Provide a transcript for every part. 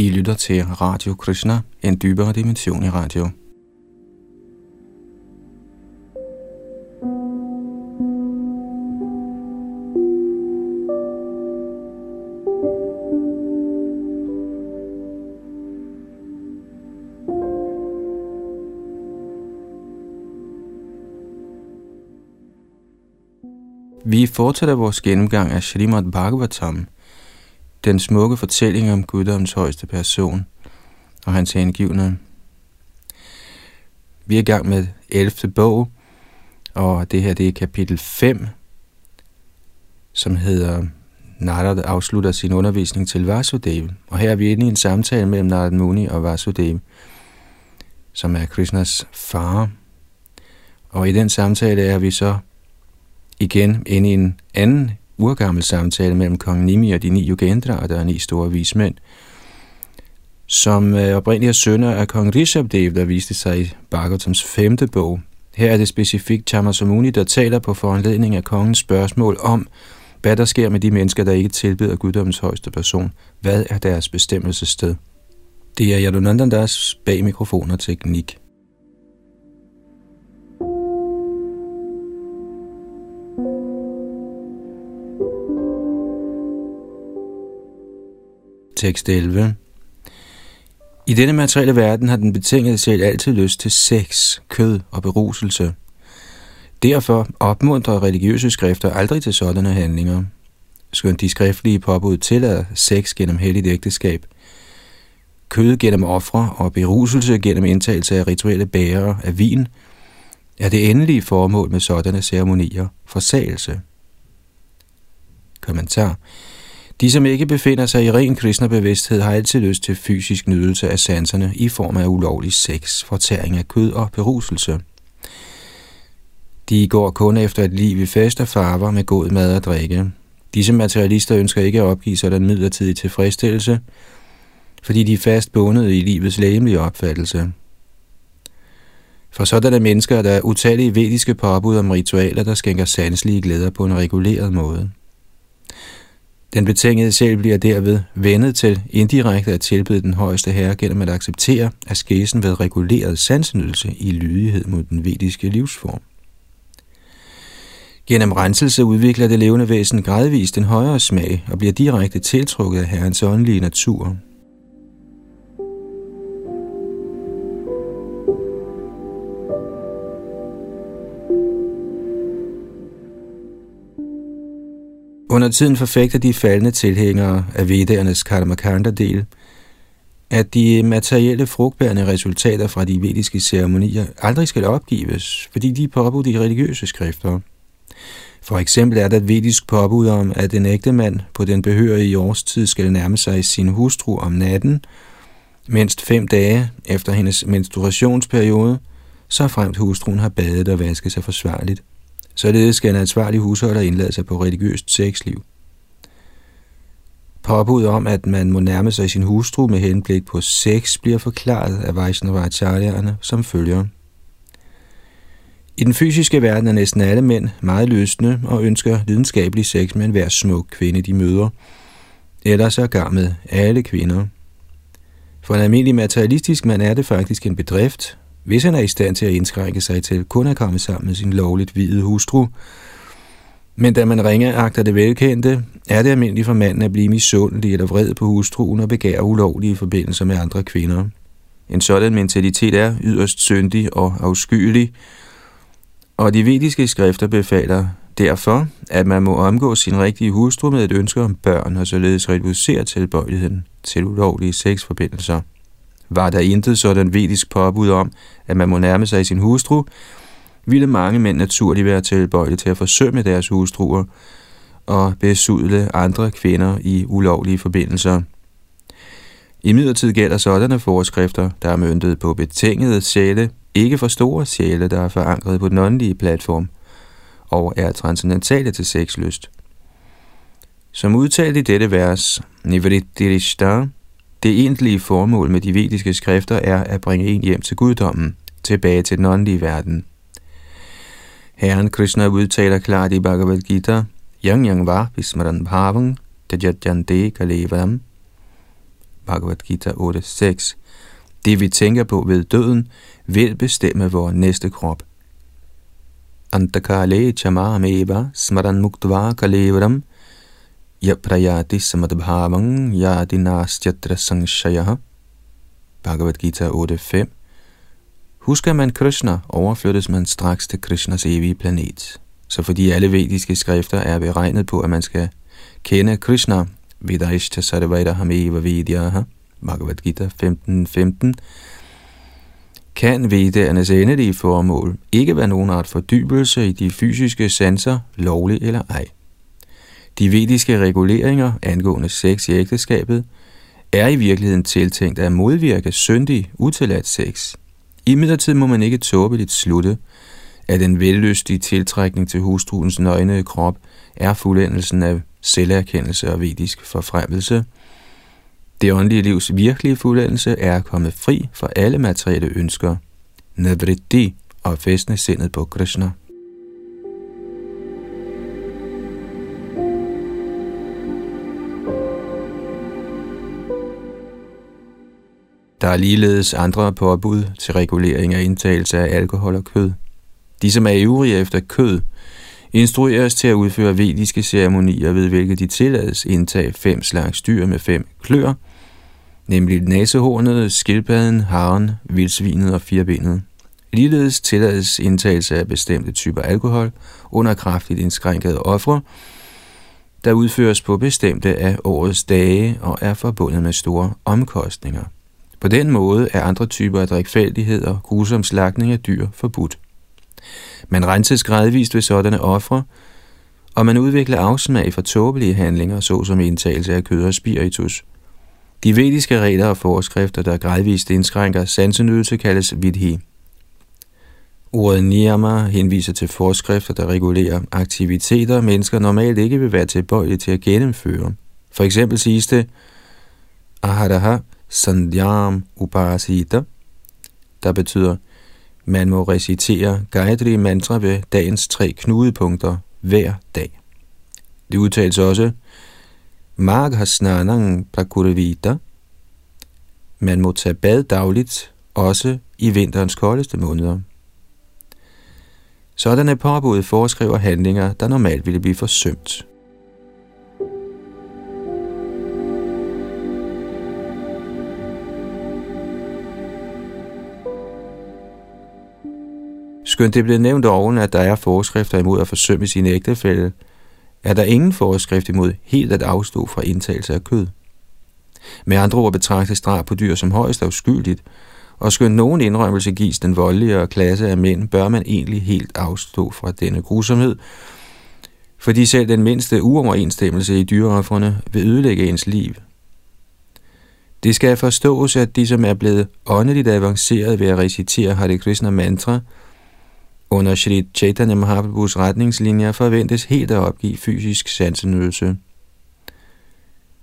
I lytter til Radio Krishna, en dybere dimension i radio. Vi fortsætter vores gennemgang af Srimad Bhagavatam, den smukke fortælling om Guddoms højeste person og hans hengivne. Vi er i gang med 11. bog, og det her det er kapitel 5, som hedder Narada afslutter sin undervisning til Vasudev. Og her er vi inde i en samtale mellem Narada Muni og Vasudev, som er Krishnas far. Og i den samtale er vi så igen inde i en anden urgammel samtale mellem kong Nimi og de ni Yogendra, og der er ni store vismænd, som øh, oprindeligt er sønner af kong Rishabdev, der viste sig i Bhagavatams femte bog. Her er det specifikt Chamasamuni, der taler på foranledning af kongens spørgsmål om, hvad der sker med de mennesker, der ikke tilbeder guddommens højeste person. Hvad er deres bestemmelsessted? Det er Yadunandandas bag mikrofon og teknik. Tekst 11. I denne materielle verden har den betingede selv altid lyst til sex, kød og beruselse. Derfor opmuntrer religiøse skrifter aldrig til sådanne handlinger. Skønt de skriftlige påbud tillader sex gennem helligt ægteskab, kød gennem ofre og beruselse gennem indtagelse af rituelle bærere af vin, er det endelige formål med sådanne ceremonier forsagelse. Kommentar de, som ikke befinder sig i ren kristnebevidsthed, har altid lyst til fysisk nydelse af sanserne i form af ulovlig sex, fortæring af kød og beruselse. De går kun efter et liv i fest og farver med god mad og drikke. Disse materialister ønsker ikke at opgive sådan midlertidig tilfredsstillelse, fordi de er fast bundet i livets læmelige opfattelse. For sådanne mennesker der er utallige vediske påbud om ritualer, der skænker sanselige glæder på en reguleret måde. Den betingede sjæl bliver derved vendet til indirekte at tilbede den højeste herre gennem at acceptere askesen ved reguleret sansenydelse i lydighed mod den vediske livsform. Gennem renselse udvikler det levende væsen gradvist en højere smag og bliver direkte tiltrukket af herrens åndelige natur. Under tiden forfægter de faldende tilhængere af Vedernes Karmakanda-del, at de materielle frugtbærende resultater fra de vediske ceremonier aldrig skal opgives, fordi de er påbudt i religiøse skrifter. For eksempel er der et vedisk påbud om, at en ægte mand på den behørige årstid skal nærme sig sin hustru om natten, mindst fem dage efter hendes menstruationsperiode, så fremt hustruen har badet og vasket sig forsvarligt. Således skal en ansvarlig husholder indlade sig på religiøst sexliv. Påbud om, at man må nærme sig sin hustru med henblik på sex, bliver forklaret af Vaishnavacharyaerne som følger. I den fysiske verden er næsten alle mænd meget løsne og ønsker lidenskabelig sex med enhver smuk kvinde, de møder, eller så gar med alle kvinder. For en almindelig materialistisk mand er det faktisk en bedrift, hvis han er i stand til at indskrænke sig til kun at komme sammen med sin lovligt hvide hustru. Men da man ringer agter det velkendte, er det almindeligt for manden at blive misundelig eller vred på hustruen og begære ulovlige forbindelser med andre kvinder. En sådan mentalitet er yderst syndig og afskyelig, og de vediske skrifter befaler derfor, at man må omgå sin rigtige hustru med et ønske om børn og således reducere tilbøjeligheden til ulovlige sexforbindelser var der intet sådan vedisk påbud om, at man må nærme sig sin hustru, ville mange mænd naturligt være tilbøjelige til at forsømme deres hustruer og besudle andre kvinder i ulovlige forbindelser. I midlertid gælder sådanne forskrifter, der er møntet på betingede sjæle, ikke for store sjæle, der er forankret på den åndelige platform og er transcendentale til sexlyst. Som udtalt i dette vers, Nivritirishta, det egentlige formål med de vediske skrifter er at bringe en hjem til guddommen, tilbage til den åndelige verden. Herren Krishna udtaler klart i Bhagavad Gita, Yang Yang Va Vismaran Bhavang Tajajante Kalevam Bhagavad Gita 8.6. Det vi tænker på ved døden, vil bestemme vores næste krop. Antakale chamameva smaran muktva kalevaram yaprayati samadbhavang yadinastyatra sangshaya. Bhagavad Gita 8.5 Husker man Krishna, overflyttes man straks til Krishnas evige planet. Så fordi alle vediske skrifter er beregnet på, at man skal kende Krishna, Vidaishta Sarvaita Hameva Vidyaha, Bhagavad Gita 15.15, 15, kan vedernes endelige formål ikke være nogen art fordybelse i de fysiske sanser, lovlig eller ej. De vediske reguleringer angående sex i ægteskabet er i virkeligheden tiltænkt at modvirke syndig, utilladt sex. I midlertid må man ikke tåbeligt slutte, at den vellystige tiltrækning til hustruens nøgne krop er fuldendelsen af selverkendelse og vedisk forfremmelse. Det åndelige livs virkelige fuldendelse er at komme fri for alle materielle ønsker, navritti og fæstne sindet på Krishna. Der er ligeledes andre påbud til regulering af indtagelse af alkohol og kød. De, som er ivrige efter kød, instrueres til at udføre vediske ceremonier, ved hvilket de tillades indtage fem slags dyr med fem klør, nemlig næsehornet, skildpadden, haren, vildsvinet og firbenet. Ligeledes tillades indtagelse af bestemte typer alkohol under kraftigt indskrænkede ofre, der udføres på bestemte af årets dage og er forbundet med store omkostninger. På den måde er andre typer af drikfældighed og grusom slagning af dyr forbudt. Man renses gradvist ved sådanne ofre, og man udvikler afsmag for tåbelige handlinger, såsom indtagelse af kød og spiritus. De vediske regler og forskrifter, der gradvist indskrænker sansenydelse, kaldes vidhi. Ordet niyama henviser til forskrifter, der regulerer aktiviteter, mennesker normalt ikke vil være tilbøjelige til at gennemføre. For eksempel siges det, ahadaha sandhyam upasita, der betyder, man må recitere Gayatri mantra ved dagens tre knudepunkter hver dag. Det udtales også Maghasnanang prakurvita. Man må tage bad dagligt, også i vinterens koldeste måneder. Sådanne påbud foreskriver handlinger, der normalt ville blive forsømt. Skønt det blev nævnt oven, at der er forskrifter imod at forsømme sin ægtefælde, er der ingen forskrift imod helt at afstå fra indtagelse af kød. Med andre ord betragtes drab på dyr som højst afskyldigt, og skønt nogen indrømmelse gives den voldeligere klasse af mænd, bør man egentlig helt afstå fra denne grusomhed, fordi selv den mindste uoverensstemmelse i dyreoffrene vil ødelægge ens liv. Det skal forstås, at de, som er blevet åndeligt avanceret ved at recitere Hare Krishna mantra, under Shri Chaitanya Mahaprabhus retningslinjer forventes helt at opgive fysisk sansenydelse.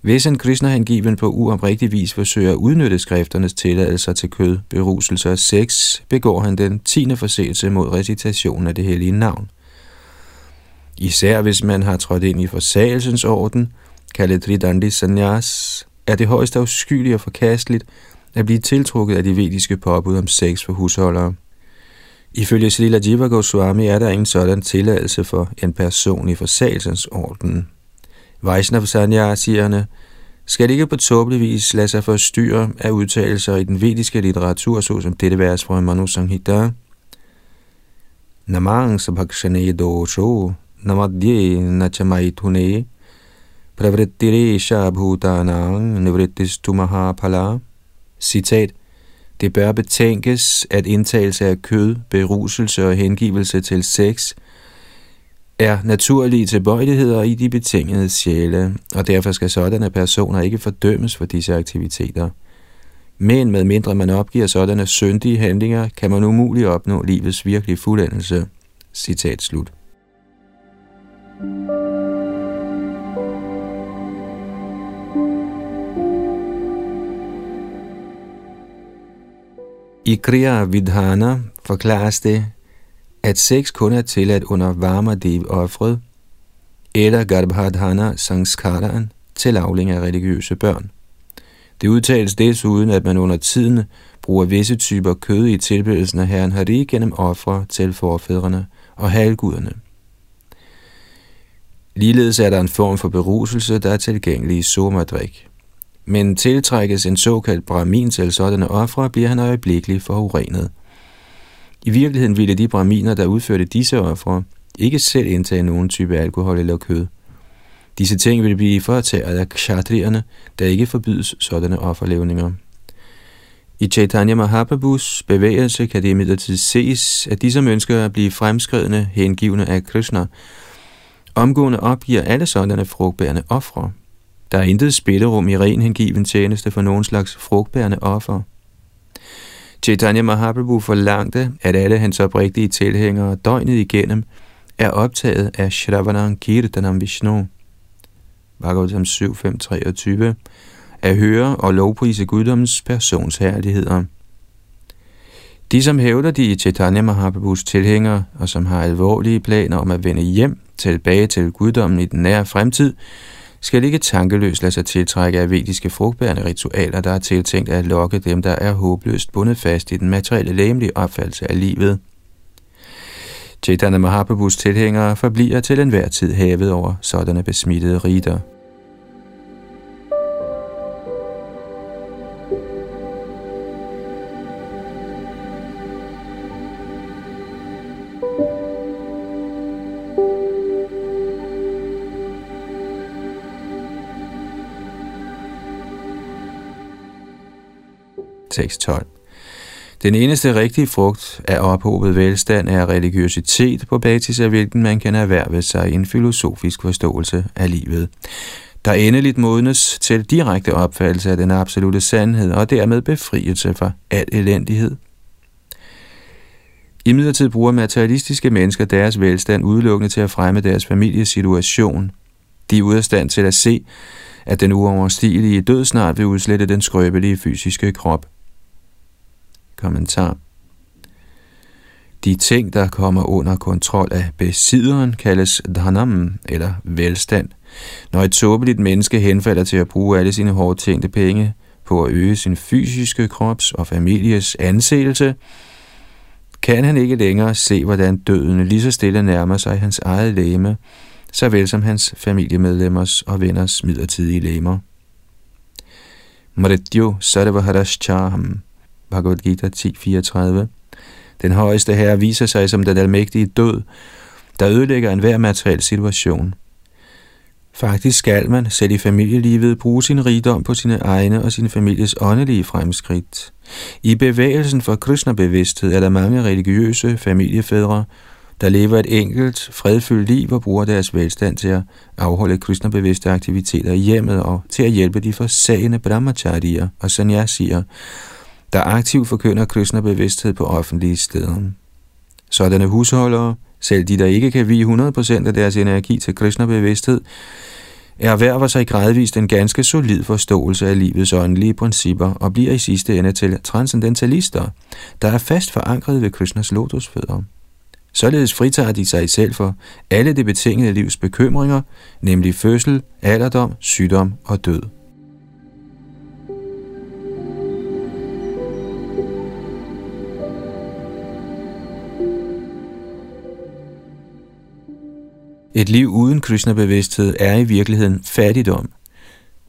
Hvis en kristner hengiven på uoprigtig vis forsøger at udnytte skrifternes tilladelser til kød, beruselse og sex, begår han den tiende forseelse mod recitationen af det hellige navn. Især hvis man har trådt ind i forsagelsens orden, kaldet Ridandi Sanyas, er det højst afskyeligt og forkasteligt at blive tiltrukket af de vediske påbud om sex for husholdere. Ifølge Srila Jiva Goswami er der ingen sådan tilladelse for en person i forsagelsens orden. Vaishnav Sanyasierne skal ikke på tåbelig vis lade sig forstyrre af udtalelser i den vediske litteratur, såsom dette vers fra Manu Sanghita. Namang sabhakshane dosho namadye nachamaitune pravrittiresha bhutanang nivrittistumaha tumahapala. Citat. Det bør betænkes, at indtagelse af kød, beruselse og hengivelse til sex er naturlige tilbøjeligheder i de betingede sjæle, og derfor skal sådanne personer ikke fordømmes for disse aktiviteter. Men med mindre man opgiver sådanne syndige handlinger, kan man umuligt opnå livets virkelige fuldendelse. Citat slut. thank you I Kriya Vidhana forklares det, at sex kun er tilladt under Varmadev-offret eller Garbhadhana Sanskaraen til afling af religiøse børn. Det udtales desuden, at man under tiden bruger visse typer kød i tilbedelsen af Herren Hari gennem ofre til forfædrene og halvguderne. Ligeledes er der en form for beruselse, der er tilgængelig i somadrik. Men tiltrækkes en såkaldt brahmin til sådanne ofre, bliver han øjeblikkeligt forurenet. I virkeligheden ville de brahminer, der udførte disse ofre, ikke selv indtage nogen type alkohol eller kød. Disse ting ville blive foretaget af kshatrierne, der ikke forbydes sådanne offerlevninger. I Chaitanya Mahaprabhus bevægelse kan det imidlertid ses, at de, som ønsker at blive fremskridende hengivne af Krishna, omgående opgiver alle sådanne frugtbærende ofre. Der er intet spillerum i ren hengiven tjeneste for nogen slags frugtbærende offer. Chaitanya Mahaprabhu forlangte, at alle hans oprigtige tilhængere døgnet igennem er optaget af Shravanam Kirtanam Vishnu. Bhagavatam 7.5.23 at høre og lovprise guddommens persons herligheder. De, som hævder de i Chaitanya Mahaprabhus tilhængere, og som har alvorlige planer om at vende hjem tilbage til guddommen i den nære fremtid, skal ikke tankeløst lade sig tiltrække af vediske frugtbærende ritualer, der er tiltænkt at lokke dem, der er håbløst bundet fast i den materielle læmelige opfattelse af livet. Chaitanya Mahaprabhus tilhængere forbliver til enhver tid hævet over sådanne besmittede riter. Tekst 12. Den eneste rigtige frugt af ophobet velstand er religiøsitet, på basis af hvilken man kan erhverve sig en filosofisk forståelse af livet, der endeligt modnes til direkte opfattelse af den absolute sandhed og dermed befrielse fra al elendighed. I midlertid bruger materialistiske mennesker deres velstand udelukkende til at fremme deres familiesituation. De er ude af stand til at se, at den uoverstigelige død snart vil udslette den skrøbelige fysiske krop – Kommentar. De ting, der kommer under kontrol af besidderen, kaldes dhanam eller velstand. Når et tåbeligt menneske henfalder til at bruge alle sine hårdt tænkte penge på at øge sin fysiske krops og families anseelse, kan han ikke længere se, hvordan døden lige så stille nærmer sig hans eget læme, såvel som hans familiemedlemmers og venners midlertidige læmer. Mrityu Sarvaharaschaham Bhagavad Gita 10.34. Den højeste herre viser sig som den almægtige død, der ødelægger enhver materiel situation. Faktisk skal man, selv i familielivet, bruge sin rigdom på sine egne og sin families åndelige fremskridt. I bevægelsen for Krishna-bevidsthed er der mange religiøse familiefædre, der lever et enkelt, fredfyldt liv og bruger deres velstand til at afholde Krishna-bevidste aktiviteter i hjemmet og til at hjælpe de forsagende brahmacharier og sannyasier, der aktivt forkynder Krishna bevidsthed på offentlige steder. Sådanne husholdere, selv de der ikke kan vige 100% af deres energi til Krishna bevidsthed, erhverver sig gradvist en ganske solid forståelse af livets åndelige principper og bliver i sidste ende til transcendentalister, der er fast forankret ved Krishnas lotusfødder. Således fritager de sig selv for alle det betingede livs bekymringer, nemlig fødsel, alderdom, sygdom og død. Et liv uden Krishna-bevidsthed er i virkeligheden fattigdom.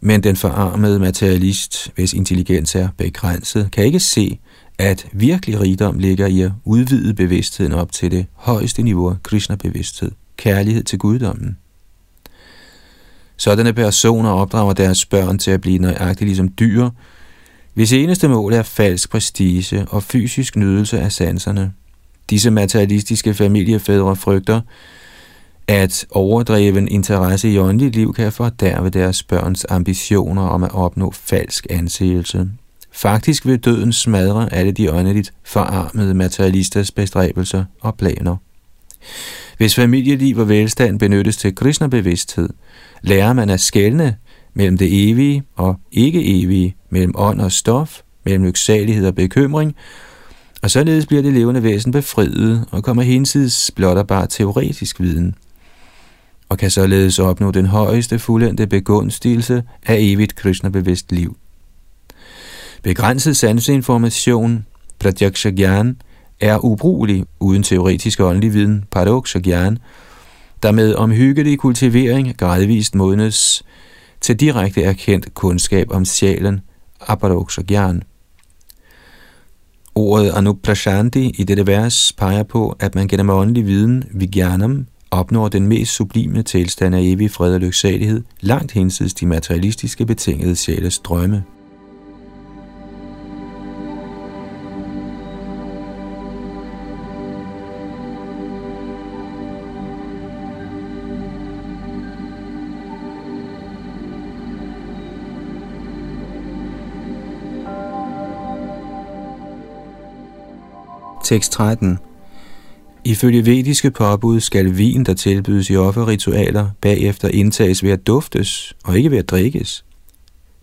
Men den forarmede materialist, hvis intelligens er begrænset, kan ikke se, at virkelig rigdom ligger i at udvide bevidstheden op til det højeste niveau Krishna-bevidsthed, kærlighed til guddommen. Sådanne personer opdrager deres børn til at blive nøjagtigt ligesom dyr, hvis eneste mål er falsk prestige og fysisk nydelse af sanserne. Disse materialistiske familiefædre frygter, at overdreven interesse i åndeligt liv kan fordærve deres børns ambitioner om at opnå falsk anseelse. Faktisk vil døden smadre alle de åndeligt forarmede materialisters bestræbelser og planer. Hvis familieliv og velstand benyttes til Krishna-bevidsthed, lærer man at skelne mellem det evige og ikke evige, mellem ånd og stof, mellem lyksalighed og bekymring, og således bliver det levende væsen befriet og kommer hinsides blot og bare teoretisk viden – og kan således opnå den højeste fuldendte begunstigelse af evigt Krishna-bevidst liv. Begrænset sanseinformation, pratyaksha gyan, er ubrugelig uden teoretisk åndelig viden, paradoxa gyan, der med omhyggelig kultivering gradvist modnes til direkte erkendt kundskab om sjælen, aparoksha gyan. Ordet anuprashanti i dette vers peger på, at man gennem åndelig viden, vigyanam, opnår den mest sublime tilstand af evig fred og lyksalighed, langt hensides de materialistiske betingede sjæles drømme. Tekst 13. Ifølge vediske påbud skal vin, der tilbydes i offerritualer, bagefter indtages ved at duftes og ikke ved at drikkes.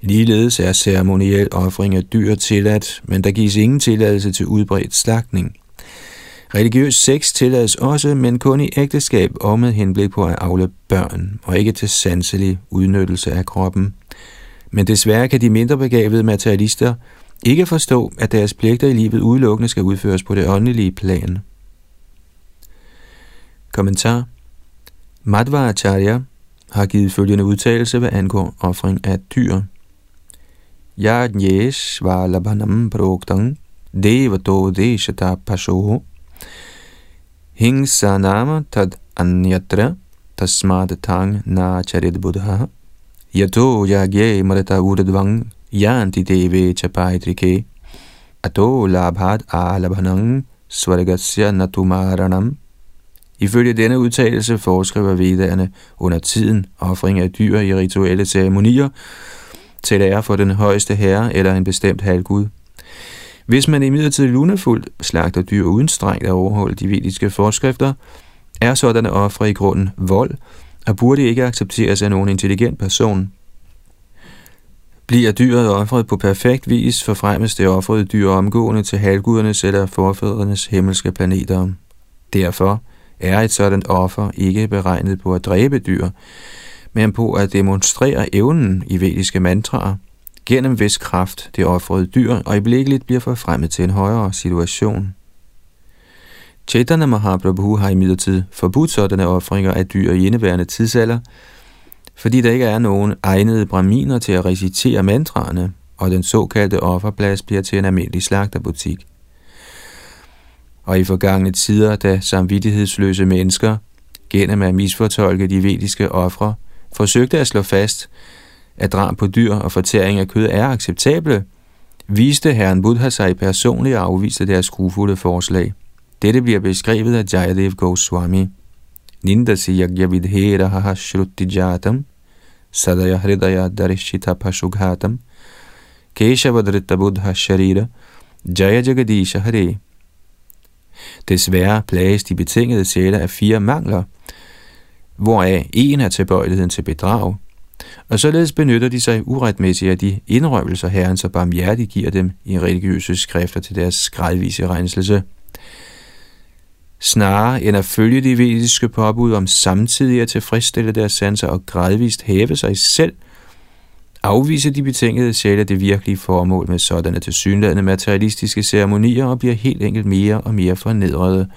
Ligeledes er ceremoniel offring af dyr tilladt, men der gives ingen tilladelse til udbredt slagtning. Religiøs sex tillades også, men kun i ægteskab og med henblik på at afle børn, og ikke til sanselig udnyttelse af kroppen. Men desværre kan de mindre begavede materialister ikke forstå, at deres pligter i livet udelukkende skal udføres på det åndelige plan. Kommentar. Madhvacharya har givet følgende udtalelse, hvad angår offring af dyr. Yajnesh var labhanam proktang devato deshata pasoho hingsa nama tad anyatra tasmad tang na charit buddha. Yato yagye marata urdvang yanti deve chapaitrike ato labhat alabhanang svargasya natumaranam Ifølge denne udtalelse foreskriver vedderne under tiden offring af dyr i rituelle ceremonier til ære for den højeste herre eller en bestemt halvgud. Hvis man imidlertid lunefuldt slagter dyr uden strengt at overholde de vediske forskrifter, er sådanne ofre i grunden vold og burde ikke accepteres af nogen intelligent person. Bliver dyret offret på perfekt vis, forfremmes det offrede dyr omgående til halvgudernes eller forfædrenes himmelske planeter. Derfor er et sådan offer ikke beregnet på at dræbe dyr, men på at demonstrere evnen i vediske mantraer, gennem hvis kraft det offrede dyr øjeblikkeligt bliver forfremmet til en højere situation. Chaitanya Mahaprabhu har imidlertid forbudt sådanne offringer af dyr i indeværende tidsalder, fordi der ikke er nogen egnede braminer til at recitere mantraerne, og den såkaldte offerplads bliver til en almindelig slagterbutik og i forgangne tider, da samvittighedsløse mennesker, gennem at misfortolke de vediske ofre, forsøgte at slå fast, at drab på dyr og fortæring af kød er acceptable, viste herren Buddha sig personligt og afviste deres skrufulde forslag. Dette bliver beskrevet af Jayadev Goswami. Nindasi yagyavidhera haha jatam, sadaya hridaya darishita pashughatam, keshavadrita buddha sharira, jaya jagadisha hare. Desværre plages de betingede sjæle af fire mangler, hvoraf en er tilbøjeligheden til bedrag, og således benytter de sig uretmæssigt af de indrømmelser, Herren så barmhjertigt giver dem i religiøse skrifter til deres gradvise renselse. Snarere end at følge de vediske påbud om samtidig at tilfredsstille deres sanser og gradvist hæve sig selv – afviser de betingede sjæle det virkelige formål med sådanne tilsyneladende materialistiske ceremonier og bliver helt enkelt mere og mere fornedrede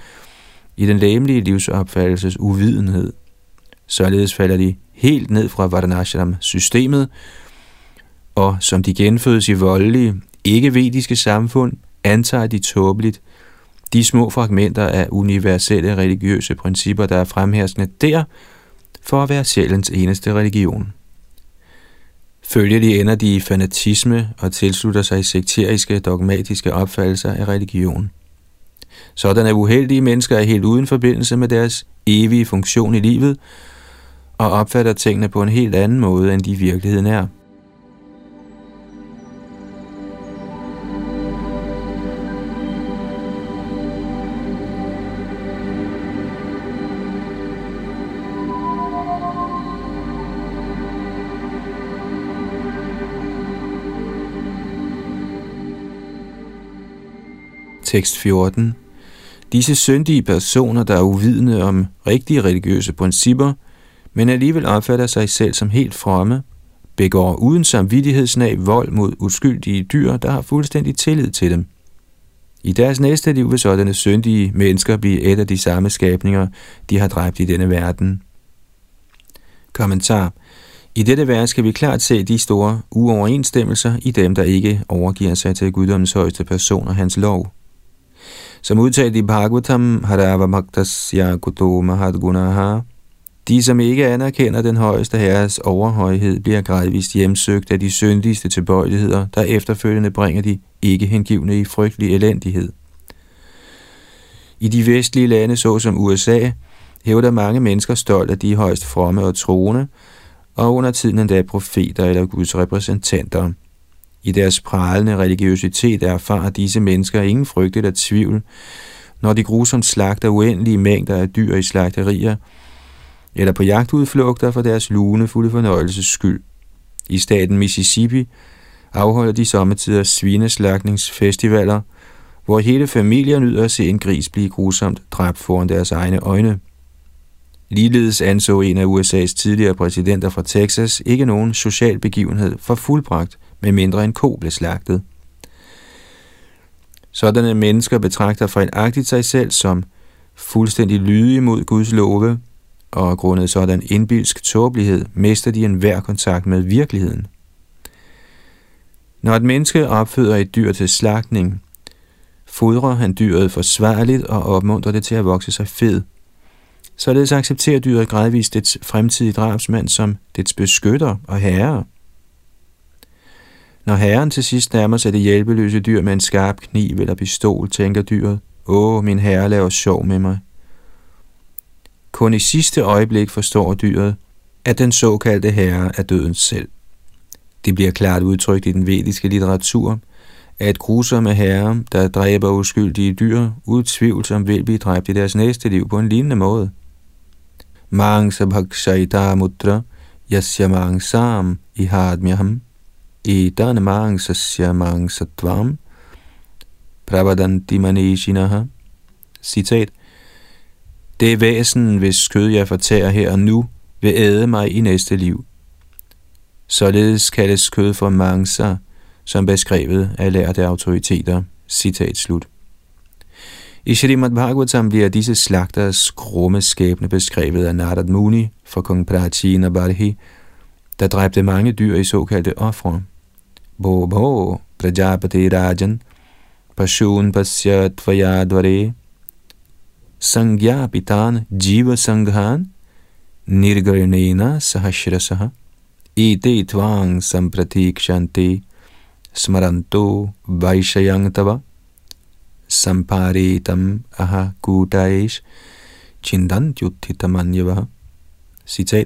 i den læmelige livsopfattelses uvidenhed. Således falder de helt ned fra Vardanashram-systemet, og som de genfødes i voldelige, ikke-vediske samfund, antager de tåbeligt de små fragmenter af universelle religiøse principper, der er fremherskende der, for at være sjælens eneste religion. Følgelig ender de i fanatisme og tilslutter sig sekteriske, dogmatiske opfattelser af religion. Sådanne uheldige mennesker er helt uden forbindelse med deres evige funktion i livet og opfatter tingene på en helt anden måde, end de i virkeligheden er. Tekst 14. Disse syndige personer, der er uvidende om rigtige religiøse principper, men alligevel opfatter sig selv som helt fromme, begår uden samvittighedsnag vold mod uskyldige dyr, der har fuldstændig tillid til dem. I deres næste liv vil sådanne syndige mennesker blive et af de samme skabninger, de har dræbt i denne verden. Kommentar i dette vers skal vi klart se de store uoverensstemmelser i dem, der ikke overgiver sig til guddommens højeste person og hans lov. Som udtalt i Bhagavatam, Harava Bhaktasya Kuto Mahadgunaha, de, som ikke anerkender den højeste herres overhøjhed, bliver gradvist hjemsøgt af de syndigste tilbøjeligheder, der efterfølgende bringer de ikke hengivne i frygtelig elendighed. I de vestlige lande, såsom USA, hævder mange mennesker stolt, at de er højst fromme og troende, og under tiden endda profeter eller Guds repræsentanter. I deres pralende religiøsitet erfarer disse mennesker ingen frygt eller tvivl, når de grusomt slagter uendelige mængder af dyr i slagterier, eller på jagtudflugter for deres lunefulde fornøjelses skyld. I staten Mississippi afholder de sommetider svineslagningsfestivaler, hvor hele familier nyder at se en gris blive grusomt dræbt foran deres egne øjne. Ligeledes anså en af USA's tidligere præsidenter fra Texas ikke nogen social begivenhed for fuldbragt, med mindre en ko blev slagtet. Sådanne mennesker betragter fejlagtigt sig selv som fuldstændig lydige mod Guds love, og grundet sådan indbilsk tåbelighed mister de enhver kontakt med virkeligheden. Når et menneske opføder et dyr til slagtning, fodrer han dyret forsvarligt og opmuntrer det til at vokse sig fed – Således accepterer dyret gradvist dets fremtidige drabsmand som dets beskytter og herre. Når herren til sidst nærmer sig det hjælpeløse dyr med en skarp kniv eller pistol, tænker dyret, åh, min herre laver sjov med mig. Kun i sidste øjeblik forstår dyret, at den såkaldte herre er døden selv. Det bliver klart udtrykt i den vediske litteratur, at grusomme herre, der dræber uskyldige dyr, utvivlsomt vil blive dræbt i deres næste liv på en lignende måde. Mangsa bhakshaita mutra yasya mangsam ihadmyaham etan mangsasya mangsatvam pravadanti manishinaha. Citat. Det væsen, hvis kød jeg fortærer her og nu, vil æde mig i næste liv. Således kaldes kød for mangsa, som beskrevet af lærte autoriteter. Citat slut. I Srimad Bhagavatam bliver disse slagters grumme skæbne beskrevet af Narad Muni for kong Prachina Barhi, der dræbte mange dyr i såkaldte ofre. भो भो प्रजापतिराजन् पशून् पश्य त्वया द्वरे। संज्ञापितान् जीवसङ्घान् निर्गणेन सहस्रशः एते त्वां सम्प्रतीक्षन्ते। स्मरन्तो वैषयं तव। सम्पारेतम् अह कूटायेष् चिन्तन्त्युत्थितमन्यवः। Sitat,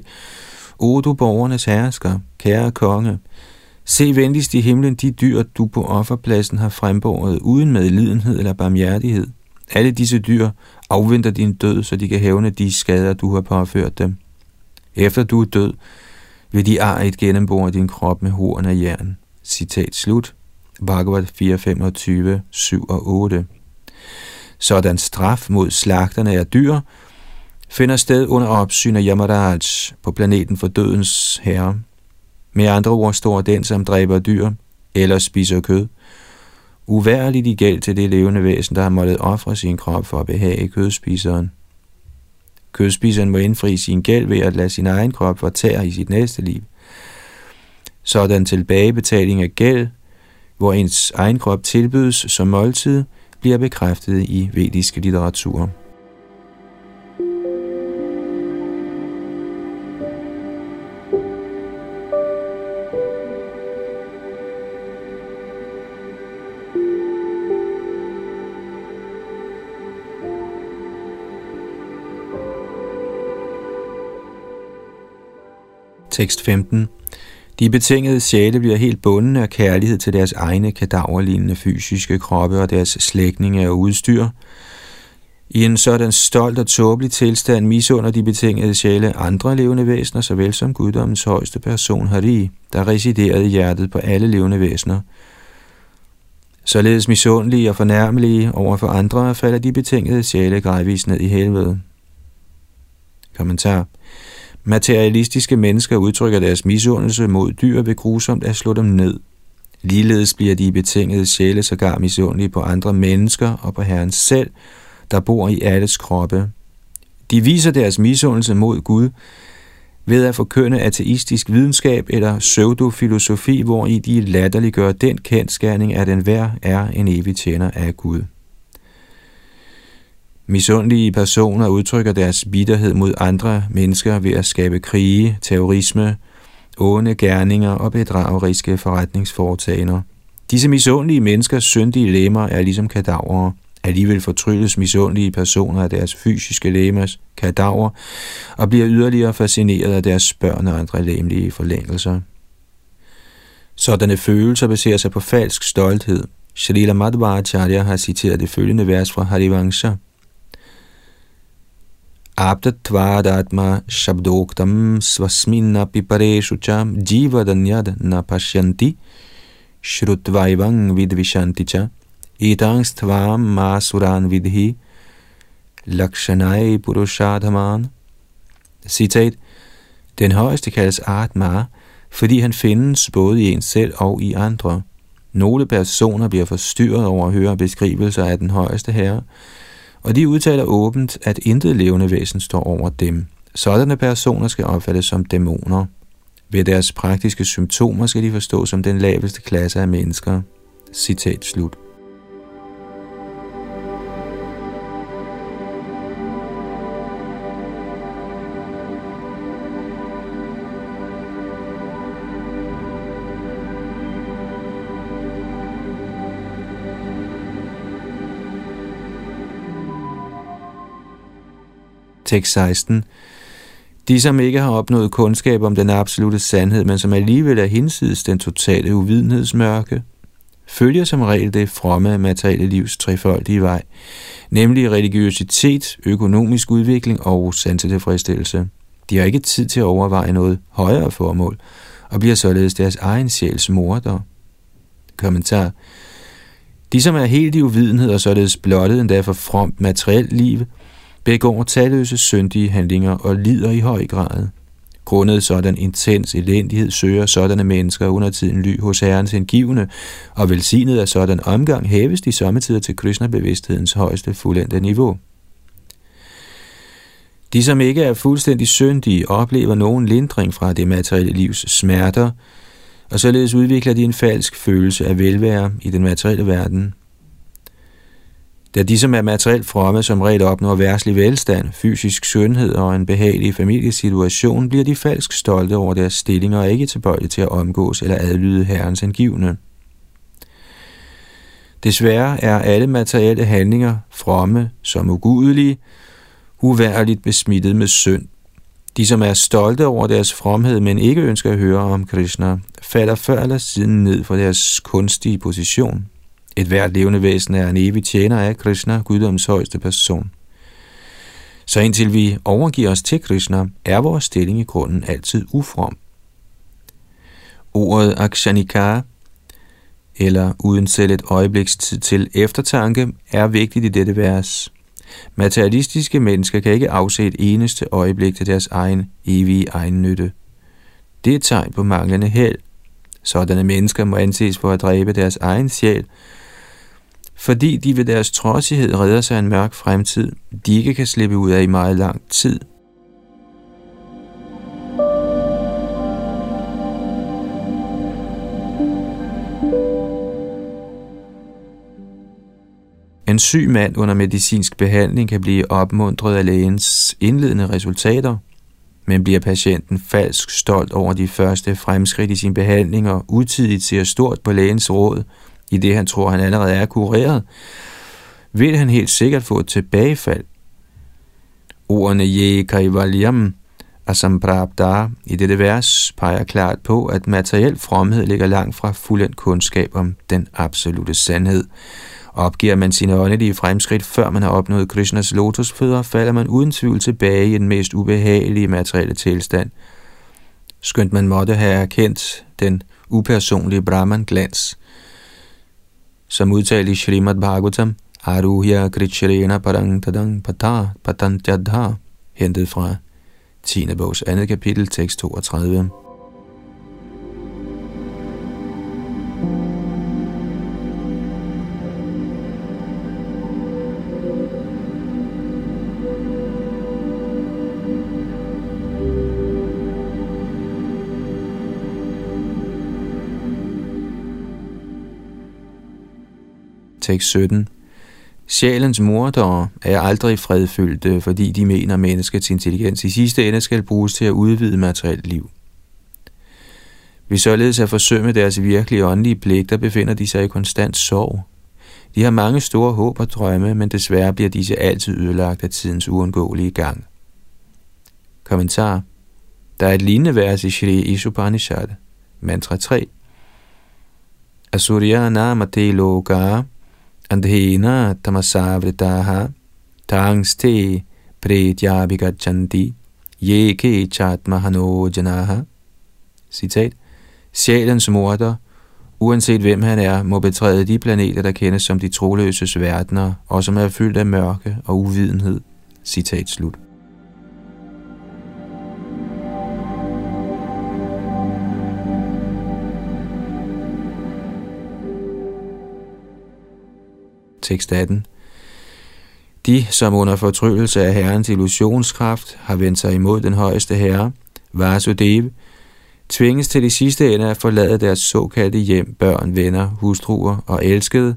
O du borgernes hersker, kære konge, se venligst i himlen de dyr, du på offerpladsen har frembåret uden medlidenhed eller barmhjertighed. Alle disse dyr afventer din død, så de kan hævne de skader, du har påført dem. Efter du er død, vil de arigt gennembore din krop med horn af jern. Citat slut. Bhagavad 4.25, 7 og 8. Sådan straf mod slagterne af dyr finder sted under opsyn af Yamaraj på planeten for dødens herre. Med andre ord står den, som dræber dyr eller spiser kød, uværligt i gæld til det levende væsen, der har måttet ofre sin krop for at behage kødspiseren. Kødspiseren må indfri sin gæld ved at lade sin egen krop fortære i sit næste liv. Sådan tilbagebetaling af gæld hvor ens egen krop tilbydes som måltid, bliver bekræftet i vediske litteratur. Tekst 15 de betingede sjæle bliver helt bundne af kærlighed til deres egne kadaverlignende fysiske kroppe og deres slægtninge og udstyr. I en sådan stolt og tåbelig tilstand misunder de betingede sjæle andre levende væsener, såvel som guddommens højeste person Hari, der residerede i hjertet på alle levende væsener. Således misundelige og fornærmelige over for andre falder de betingede sjæle gradvist ned i helvede. Kommentar Materialistiske mennesker udtrykker deres misundelse mod dyr ved grusomt at slå dem ned. Ligeledes bliver de betingede sjæle sågar misundelige på andre mennesker og på Herren selv, der bor i alles kroppe. De viser deres misundelse mod Gud ved at forkynde ateistisk videnskab eller pseudofilosofi, hvor i de latterliggør den kendskærning, at enhver er en evig tjener af Gud. Misundelige personer udtrykker deres bitterhed mod andre mennesker ved at skabe krige, terrorisme, onde gerninger og bedrageriske forretningsforetagender. Disse misundelige menneskers syndige lemmer er ligesom kadaver. Alligevel fortrylles misundelige personer af deres fysiske lemmers kadaver og bliver yderligere fascineret af deres børn og andre lemlige forlængelser. Sådanne følelser baserer sig på falsk stolthed. Shalila Madhvacharya har citeret det følgende vers fra Harivansha – Aptatvadatma shabdoktam svasminnapi परेषु च jivadanyad na pashyanti shrutvaivam vidvishanti cha etangstvam masuran vidhi lakshanai purushadhaman. Citat. Den højeste kaldes Atma, fordi han findes både i en selv og i andre. Nogle personer bliver forstyrret over at høre beskrivelser af den højeste herre, og de udtaler åbent, at intet levende væsen står over dem. Sådanne personer skal opfattes som dæmoner. Ved deres praktiske symptomer skal de forstås som den laveste klasse af mennesker. Citat slut. Tekst 16. De, som ikke har opnået kundskab om den absolute sandhed, men som alligevel er hinsides den totale uvidenhedsmørke, følger som regel det fromme materielle livs trefoldige vej, nemlig religiøsitet, økonomisk udvikling og sansetilfredsstillelse. De har ikke tid til at overveje noget højere formål, og bliver således deres egen sjæls morder. Kommentar. De, som er helt i uvidenhed og således blottet endda for fromt materielt liv, begår talløse syndige handlinger og lider i høj grad. Grundet sådan intens elendighed søger sådanne mennesker under tiden ly hos Herrens hengivne, og velsignet af sådan omgang hæves de sommetider til Krishna-bevidsthedens højeste fuldendte niveau. De, som ikke er fuldstændig syndige, oplever nogen lindring fra det materielle livs smerter, og således udvikler de en falsk følelse af velvære i den materielle verden, da de, som er materielt fromme, som regel opnår værtslig velstand, fysisk sundhed og en behagelig familiesituation, bliver de falsk stolte over deres stilling og ikke tilbøjelige til at omgås eller adlyde herrens angivende. Desværre er alle materielle handlinger fromme som ugudelige, uværligt besmittet med synd. De, som er stolte over deres fromhed, men ikke ønsker at høre om Krishna, falder før eller siden ned for deres kunstige position. Et hvert levende væsen er en evig tjener af Krishna, guddoms højeste person. Så indtil vi overgiver os til Krishna, er vores stilling i grunden altid ufrom. Ordet akshanika, eller uden selv et øjebliks tid til eftertanke, er vigtigt i dette vers. Materialistiske mennesker kan ikke afse et eneste øjeblik til deres egen evige egen nytte. Det er et tegn på manglende held. Sådanne mennesker må anses for at dræbe deres egen sjæl, fordi de ved deres trodsighed redder sig en mørk fremtid, de ikke kan slippe ud af i meget lang tid. En syg mand under medicinsk behandling kan blive opmuntret af lægens indledende resultater, men bliver patienten falsk stolt over de første fremskridt i sin behandling og utidigt ser stort på lægens råd, i det han tror, han allerede er kureret, vil han helt sikkert få et tilbagefald. Ordene je kaivalyam asamprabda i dette vers peger klart på, at materiel fromhed ligger langt fra fuldendt kundskab om den absolute sandhed. Opgiver man sine åndelige fremskridt, før man har opnået Krishnas lotusfødder, falder man uden tvivl tilbage i den mest ubehagelige materielle tilstand. Skønt man måtte have erkendt den upersonlige Brahman-glans – som udtalt i Srimad Bhagavatam, Aruhya Krichrena Parang Tadang Pata Patantyadha, hentet fra 10. bogs andet kapitel, tekst 32. Tekst 17. Sjælens mordere er aldrig fredfyldte, øh, fordi de mener, at menneskets intelligens i sidste ende skal bruges til at udvide materielt liv. Hvis således at forsømme deres virkelige åndelige pligter, befinder de sig i konstant sorg. De har mange store håb og drømme, men desværre bliver disse altid ødelagt af tidens uundgåelige gang. Kommentar Der er et lignende vers i Shri Isupanishad, mantra 3. Asurya namate loka andhena tamasavritaha tangste pretyabhigachanti yeke chatmahano janaha. Citat. Sjælens morder, uanset hvem han er, må betræde de planeter, der kendes som de troløses verdener, og som er fyldt af mørke og uvidenhed. Citat slut. Tekst 18. De, som under fortryllelse af Herrens illusionskraft har vendt sig imod den højeste herre, Vasudeva, tvinges til de sidste ende at forlade deres såkaldte hjem, børn, venner, hustruer og elskede,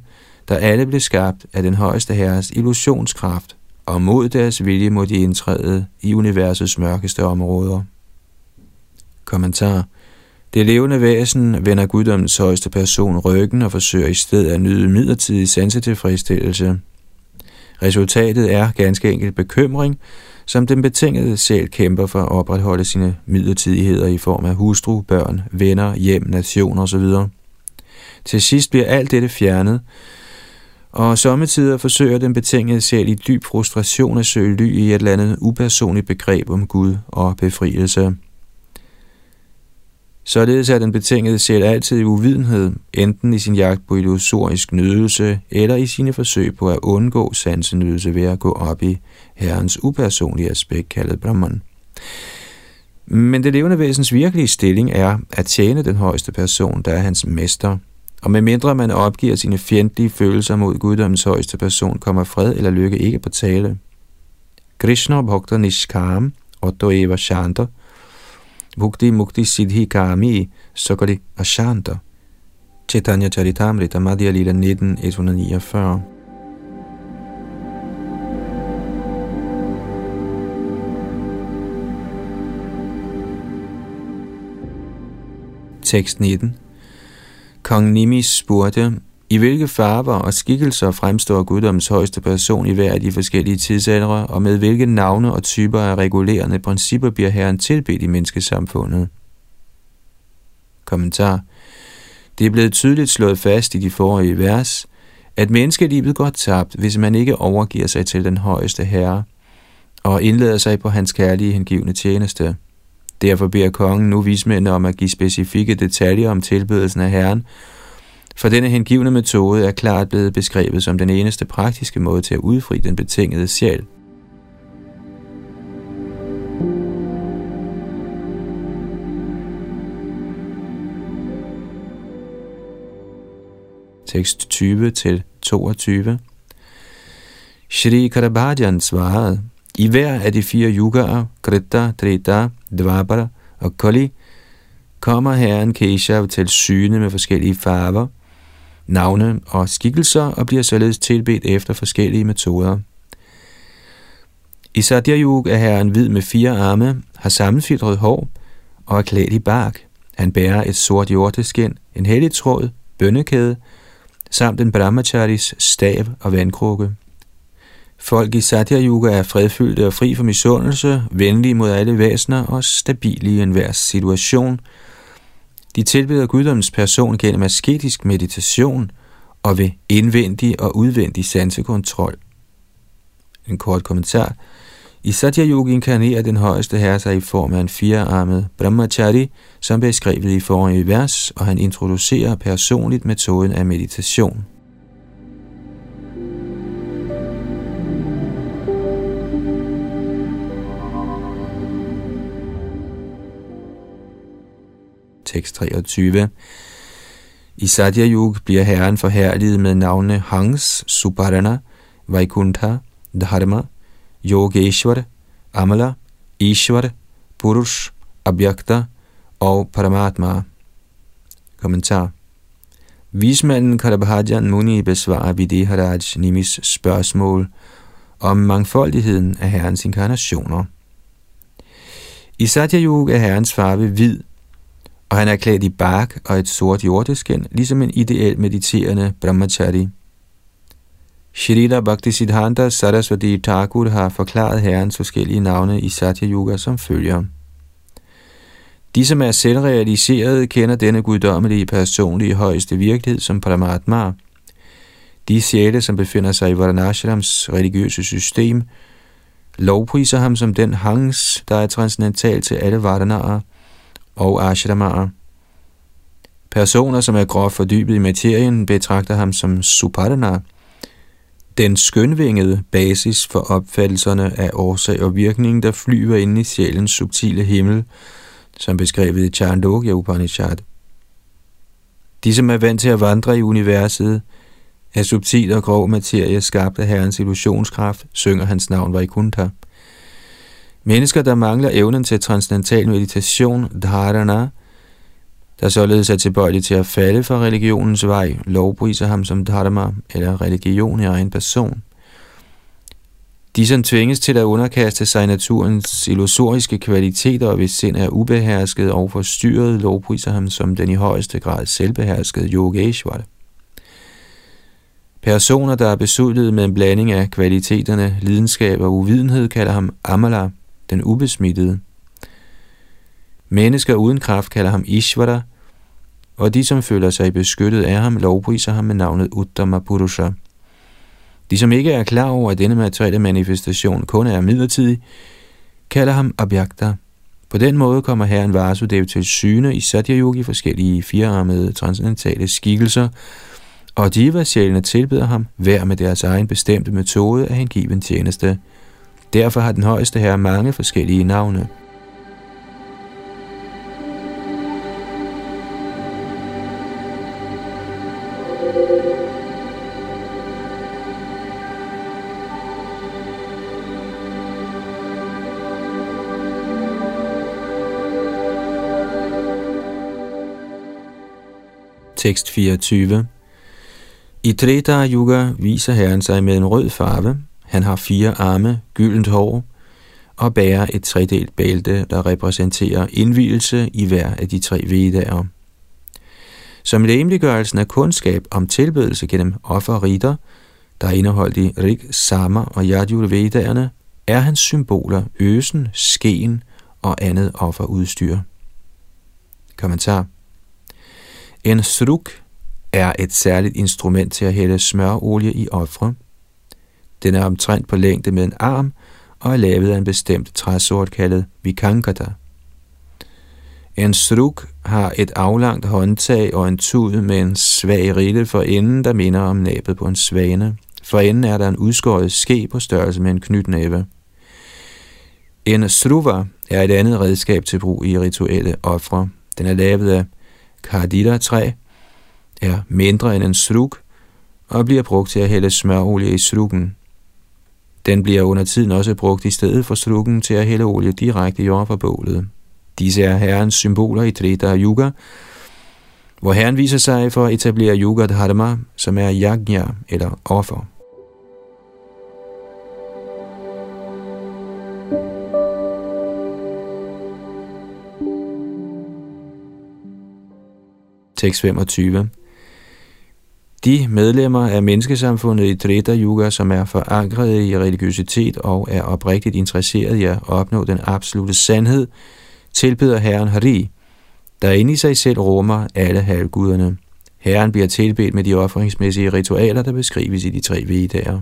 der alle blev skabt af den højeste herres illusionskraft, og mod deres vilje må de indtræde i universets mørkeste områder. Kommentar det levende væsen vender guddommens højeste person ryggen og forsøger i stedet at nyde midlertidig sansetilfredsstillelse. Resultatet er ganske enkelt bekymring, som den betingede sjæl kæmper for at opretholde sine midlertidigheder i form af hustru, børn, venner, hjem, nation osv. Til sidst bliver alt dette fjernet, og sommetider forsøger den betingede sjæl i dyb frustration at søge ly i et eller andet upersonligt begreb om Gud og befrielse. Således er den betingede sjæl altid i uvidenhed, enten i sin jagt på illusorisk nydelse, eller i sine forsøg på at undgå sansenydelse ved at gå op i Herrens upersonlige aspekt, kaldet Brahman. Men det levende væsens virkelige stilling er at tjene den højeste person, der er hans mester. Og medmindre man opgiver sine fjendtlige følelser mod guddommens højeste person, kommer fred eller lykke ikke på tale. Krishna Bhakta Nishkam, Otto Eva Chandra, Bhukti Mukti Siddhi Kami Sukari Ashanta. Chaitanya Charitamrita Madhya Lila 19, 149. Tekst 19 Kong Nimi spurgte, i hvilke farver og skikkelser fremstår guddommens højeste person i hver af de forskellige tidsaldre, og med hvilke navne og typer af regulerende principper bliver Herren tilbedt i menneskesamfundet? Kommentar Det er blevet tydeligt slået fast i de forrige vers, at menneskelivet går tabt, hvis man ikke overgiver sig til den højeste herre og indlader sig på hans kærlige hengivne tjeneste. Derfor beder kongen nu vismændene om at give specifikke detaljer om tilbedelsen af herren, for denne hengivne metode er klart blevet beskrevet som den eneste praktiske måde til at udfri den betingede sjæl. Tekst 20 til 22. Shri Karabhajan svarede, i hver af de fire yugaer, Krita, Trita, Dvapara og Kali, kommer herren Keshav til syne med forskellige farver, navne og skikkelser og bliver således tilbedt efter forskellige metoder. I Satyayug er herren hvid med fire arme, har sammenfiltret hår og er klædt i bark. Han bærer et sort hjorteskin, en hellig tråd, bønnekæde, samt en brahmacharis stav og vandkrukke. Folk i Satyayuga er fredfyldte og fri for misundelse, venlige mod alle væsener og stabile i enhver situation – de tilbeder guddommens person gennem asketisk meditation og ved indvendig og udvendig sansekontrol. En kort kommentar. I Satya Yoga inkarnerer den højeste herre sig i form af en firearmet brahmachari, som beskrevet i forrige vers, og han introducerer personligt metoden af meditation. Tekst 23. I Satya Yug bliver Herren forhærliget med navnene Hans, Suparana, Vaikuntha, Dharma, Yogeshwar, Amala, Ishwar, Purush, Abhyakta og Paramatma. Kommentar Vismanden Karabhajan Muni besvarer Videharaj Nimis spørgsmål om mangfoldigheden af herrens inkarnationer. I Satya Yuga er herrens farve hvid, og han er klædt i bark og et sort jordeskin, ligesom en ideel mediterende brahmachari. Shrita Bhaktisiddhanta Saraswati Thakur har forklaret herrens forskellige navne i Satya Yuga som følger. De, som er selvrealiserede, kender denne guddommelige personlige højeste virkelighed som Paramatma. De sjæle, som befinder sig i Varanashrams religiøse system, lovpriser ham som den hangs, der er transcendental til alle vardanarer og ashramaer. Personer, som er groft fordybet i materien, betragter ham som supadana, den skønvingede basis for opfattelserne af årsag og virkning, der flyver ind i sjælens subtile himmel, som beskrevet i Chandogya Upanishad. De, som er vant til at vandre i universet, af subtil og grov materie skabt af Herrens illusionskraft, synger hans navn Vaikuntha. Mennesker, der mangler evnen til transcendental meditation, dharana, der således er tilbøjelige til at falde fra religionens vej, lovpriser ham som dharma eller religion i egen person. De, som tvinges til at underkaste sig naturens illusoriske kvaliteter, hvis sind er ubehersket og forstyrret, lovpriser ham som den i højeste grad selvbeherskede Yogeshwar. Personer, der er besudlet med en blanding af kvaliteterne, lidenskab og uvidenhed, kalder ham Amala, den ubesmittede. Mennesker uden kraft kalder ham Ishvara, og de, som føler sig beskyttet af ham, lovpriser ham med navnet Uttama Purusha. De, som ikke er klar over, at denne materielle manifestation kun er midlertidig, kalder ham Abhyakta. På den måde kommer herren Vasudev til syne i Satya Yogi forskellige firearmede transcendentale skikkelser, og diva-sjælene tilbeder ham hver med deres egen bestemte metode af hengiven tjeneste. Derfor har den højeste herre mange forskellige navne. Tekst 24 I Treta Yuga viser herren sig med en rød farve. Han har fire arme, gyldent hår og bærer et tredelt bælte, der repræsenterer indvielse i hver af de tre vedaer. Som læmeliggørelsen af kundskab om tilbedelse gennem offerritter, der er indeholdt i Rig, Sama og Yajur Vedaerne, er hans symboler øsen, skeen og andet offerudstyr. Kommentar en struk er et særligt instrument til at hælde smørolie i ofre. Den er omtrent på længde med en arm og er lavet af en bestemt træsort kaldet vikankata. En struk har et aflangt håndtag og en tud med en svag rille for enden, der minder om næbet på en svane. For enden er der en udskåret ske på størrelse med en knytnæve. En struva er et andet redskab til brug i rituelle ofre. Den er lavet af Kardita-træ er mindre end en struk og bliver brugt til at hælde smørolie i strukken. Den bliver under tiden også brugt i stedet for strukken til at hælde olie direkte i over bålet. Disse er herrens symboler i Trita Yuga, hvor herren viser sig for at etablere Yuga Dharma, som er yajna eller offer. Tekst 25. De medlemmer af menneskesamfundet i Treta Yuga, som er forankret i religiøsitet og er oprigtigt interesseret i at opnå den absolute sandhed, tilbeder Herren Hari, der inde i sig selv rummer alle halvguderne. Herren bliver tilbedt med de offringsmæssige ritualer, der beskrives i de tre vedager.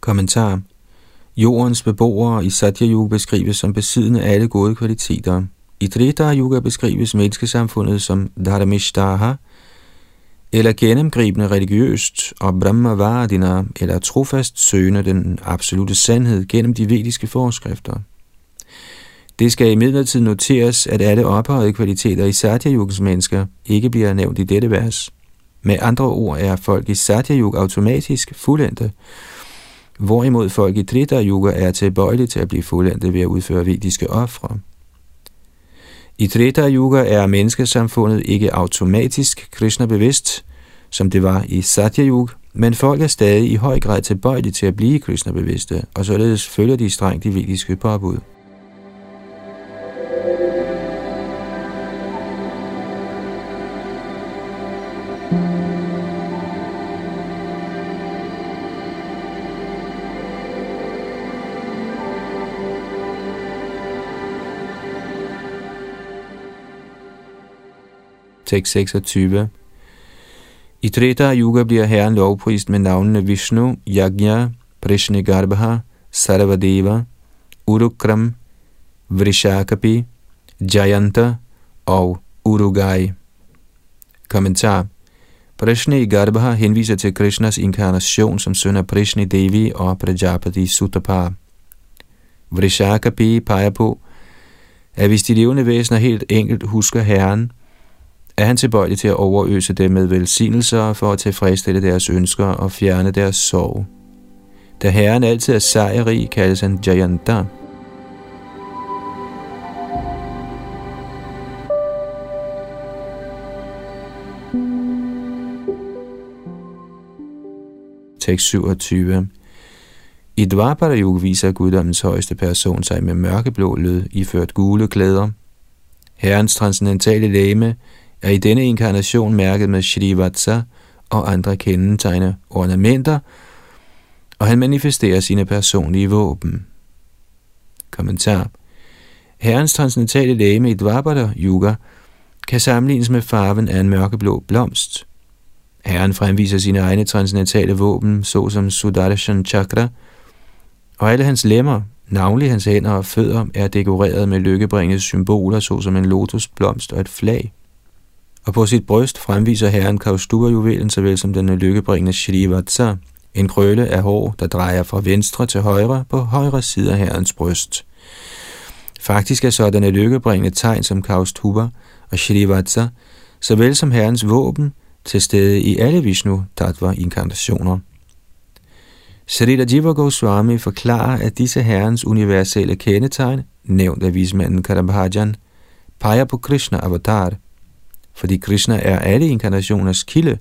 Kommentar Jordens beboere i Satya Yuga beskrives som besiddende alle gode kvaliteter – i Treta Yuga beskrives menneskesamfundet som Dharmishtaha, eller gennemgribende religiøst, og Brahmavardina, eller trofast søgende den absolute sandhed gennem de vediske forskrifter. Det skal imidlertid noteres, at alle ophøjede kvaliteter i Satya mennesker ikke bliver nævnt i dette vers. Med andre ord er folk i Satya automatisk fuldendte, hvorimod folk i Trita Yuga er tilbøjelige til at blive fuldendte ved at udføre vediske ofre. I Treta Yuga er menneskesamfundet ikke automatisk Krishna-bevidst, som det var i Satya Yuga, men folk er stadig i høj grad tilbøjelige til at blive Krishna-bevidste, og således følger de strengt de vediske påbud. Tekst 26. I Treta Yuga bliver Herren lovprist med navnene Vishnu, Yajna, Prishnigarbha, Sarvadeva, Urukram, Vrishakapi, Jayanta og Urugai. Kommentar Prishni Garbha henviser til Krishnas inkarnation som søn af Prishni Devi og Prajapati Sutapa. Vrishakapi peger på, at hvis de levende væsener helt enkelt husker Herren, er han tilbøjelig til at overøse dem med velsignelser for at tilfredsstille deres ønsker og fjerne deres sorg. Da Herren altid er sejrig, kaldes han Jayanta. Tekst 27 I Dvapara Yuga viser guddommens højeste person sig med mørkeblå lød, iført gule klæder. Herrens transcendentale læme er i denne inkarnation mærket med Shrivatsa og andre kendetegne ornamenter, og han manifesterer sine personlige våben. Kommentar Herrens transcendentale læge i Dvabada Yuga kan sammenlignes med farven af en mørkeblå blomst. Herren fremviser sine egne transcendentale våben, såsom Sudarshan Chakra, og alle hans lemmer, navnlig hans hænder og fødder, er dekoreret med lykkebringende symboler, såsom en lotusblomst og et flag og på sit bryst fremviser herren Kaustura-juvelen såvel som den lykkebringende Shrivatsa, en krølle af hår, der drejer fra venstre til højre på højre side af herrens bryst. Faktisk er sådanne lykkebringende tegn som Kaustuba og Shrivatsa, såvel som herrens våben, til stede i alle Vishnu Tattva inkarnationer. Sarita Jiva Goswami forklarer, at disse herrens universelle kendetegn, nævnt af vismanden Karabhajan, peger på Krishna avatar – fordi Krishna er alle inkarnationers kilde,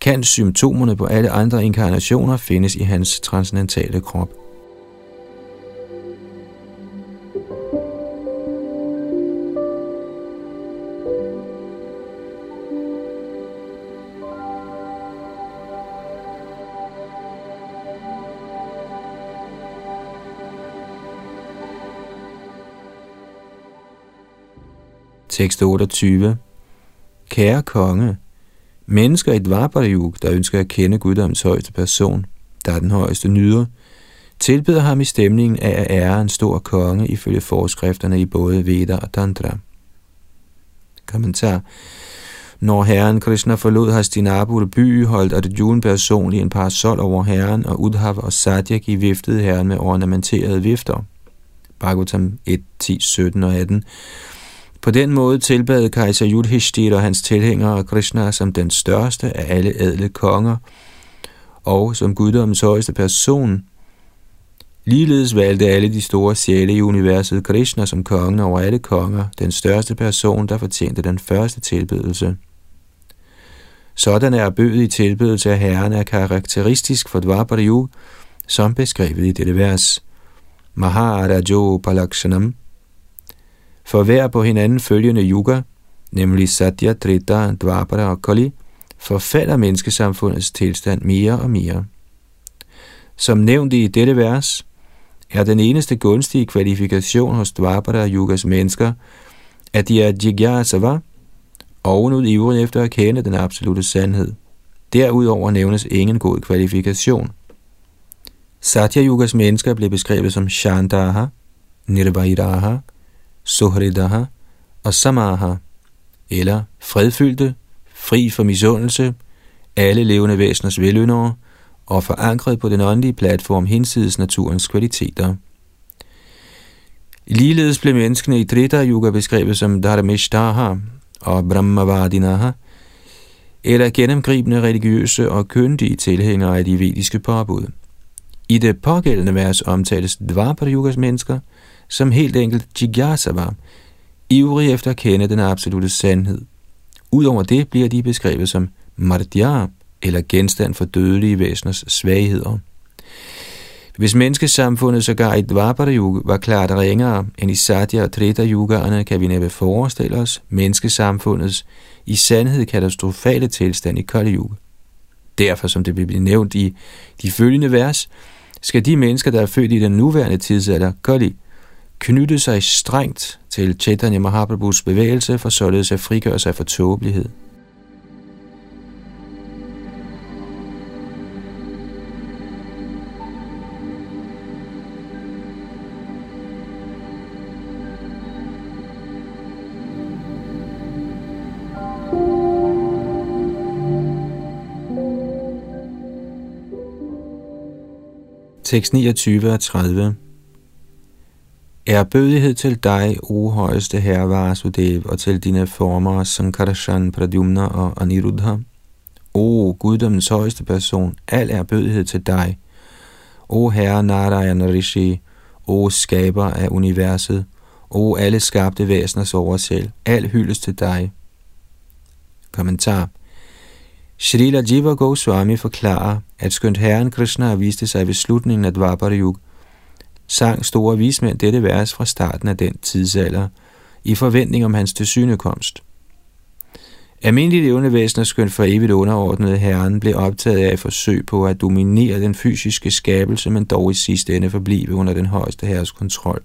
kan symptomerne på alle andre inkarnationer findes i hans transcendentale krop. Tekst 28 Kære konge, mennesker i Dvapara der ønsker at kende guddoms højeste person, der er den højeste nyder, tilbeder ham i stemningen af at ære en stor konge ifølge forskrifterne i både Veda og Tantra. Kommentar når herren Krishna forlod Hastinapur by, holdt Arjuna personligt en parasol over herren, og Udhav og Satyaki viftede herren med ornamenterede vifter. Bhagavatam 1, 10, 17 og 18 på den måde tilbad kejser Yudhishthir og hans tilhængere Krishna som den største af alle ædle konger, og som guddommens højeste person. Ligeledes valgte alle de store sjæle i universet Krishna som kongen over alle konger, den største person, der fortjente den første tilbedelse. Sådan er bødet i tilbedelse af herren er karakteristisk for Dvapara som beskrevet i dette vers. Maharajo Palakshanam for hver på hinanden følgende yuga, nemlig Satya, Trita, Dvapara og Kali, forfalder menneskesamfundets tilstand mere og mere. Som nævnt i dette vers, er den eneste gunstige kvalifikation hos Dvapara Yugas mennesker, at de er Jigyasava, ovenud ivrige efter at kende den absolute sandhed. Derudover nævnes ingen god kvalifikation. Satya Yugas mennesker blev beskrevet som Shandaha, Nirvairaha, Sohridaha og Samaha, eller fredfyldte, fri for misundelse, alle levende væseners veløndere og forankret på den åndelige platform hinsides naturens kvaliteter. Ligeledes blev menneskene i Trita Yuga beskrevet som Dharmishtaha og Brahmavadinaha, eller gennemgribende religiøse og køndige tilhængere af de vediske påbud. I det pågældende vers omtales Dvapar Yugas mennesker som helt enkelt Jigyasava, ivrige efter at kende den absolute sandhed. Udover det bliver de beskrevet som Mardya, eller genstand for dødelige væseners svagheder. Hvis menneskesamfundet sågar i Dvapara Yuga var klart ringere end i Satya og Treta Yugaerne, kan vi næppe forestille os menneskesamfundets i sandhed katastrofale tilstand i Kali Yuga. Derfor, som det bliver nævnt i de følgende vers, skal de mennesker, der er født i den nuværende tidsalder, Kali, knytte sig strengt til Chaitanya Mahaprabhus bevægelse for således at frigøre sig fra tåbelighed. Tekst 29 og 30 Erbødighed til dig, o højeste herre Vasudev, og til dine former Sankarshan, Pradyumna og Aniruddha. O guddommens højeste person, al erbødighed til dig. O herre Narayana Rishi, o skaber af universet, o alle skabte væseners oversæl, al hyldes til dig. Kommentar Srila Jiva Goswami forklarer, at skønt Herren Krishna viste sig ved slutningen af Dvapara sang store vismænd dette vers fra starten af den tidsalder, i forventning om hans tilsynekomst. Almindelige levende væsener skønt for evigt underordnede herren blev optaget af et forsøg på at dominere den fysiske skabelse, men dog i sidste ende forblive under den højeste herres kontrol.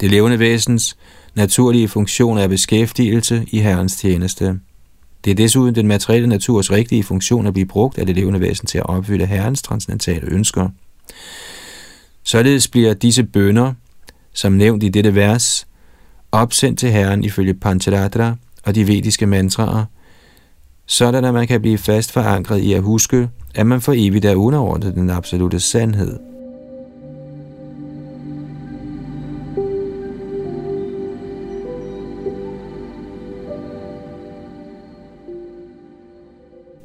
Det levende væsens naturlige funktion er beskæftigelse i herrens tjeneste. Det er desuden den materielle naturs rigtige funktion at blive brugt af det levende væsen til at opfylde herrens transcendentale ønsker. Således bliver disse bønder, som nævnt i dette vers, opsendt til Herren ifølge Pancharatra og de vediske mantraer, sådan at man kan blive fast forankret i at huske, at man for evigt er underordnet den absolute sandhed.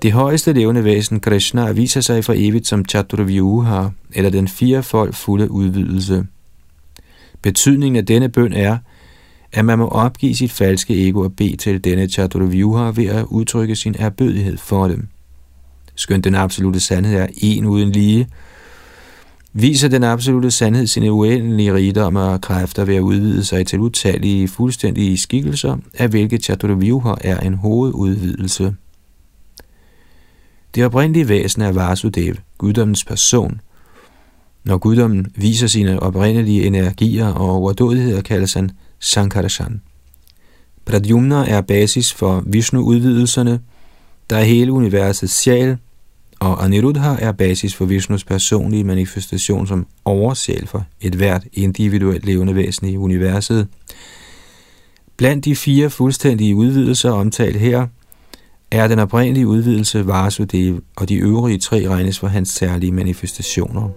Det højeste levende væsen, Krishna, viser sig for evigt som Chaturvyuha, eller den firefold fulde udvidelse. Betydningen af denne bøn er, at man må opgive sit falske ego og bede til denne Chaturvyuha ved at udtrykke sin erbødighed for dem. Skønt den absolute sandhed er en uden lige, viser den absolute sandhed sine uendelige rigdomme og kræfter ved at udvide sig til utallige fuldstændige skikkelser, af hvilke Chaturvyuha er en hovedudvidelse. Det oprindelige væsen er Vasudev, guddommens person. Når guddommen viser sine oprindelige energier og overdådigheder, kaldes han Sankarshan. Pradyumna er basis for Vishnu-udvidelserne, der er hele universets sjæl, og Aniruddha er basis for Vishnus personlige manifestation som oversjæl for et hvert individuelt levende væsen i universet. Blandt de fire fuldstændige udvidelser omtalt her, er den oprindelige udvidelse Vasudev, og de øvrige tre regnes for hans særlige manifestationer.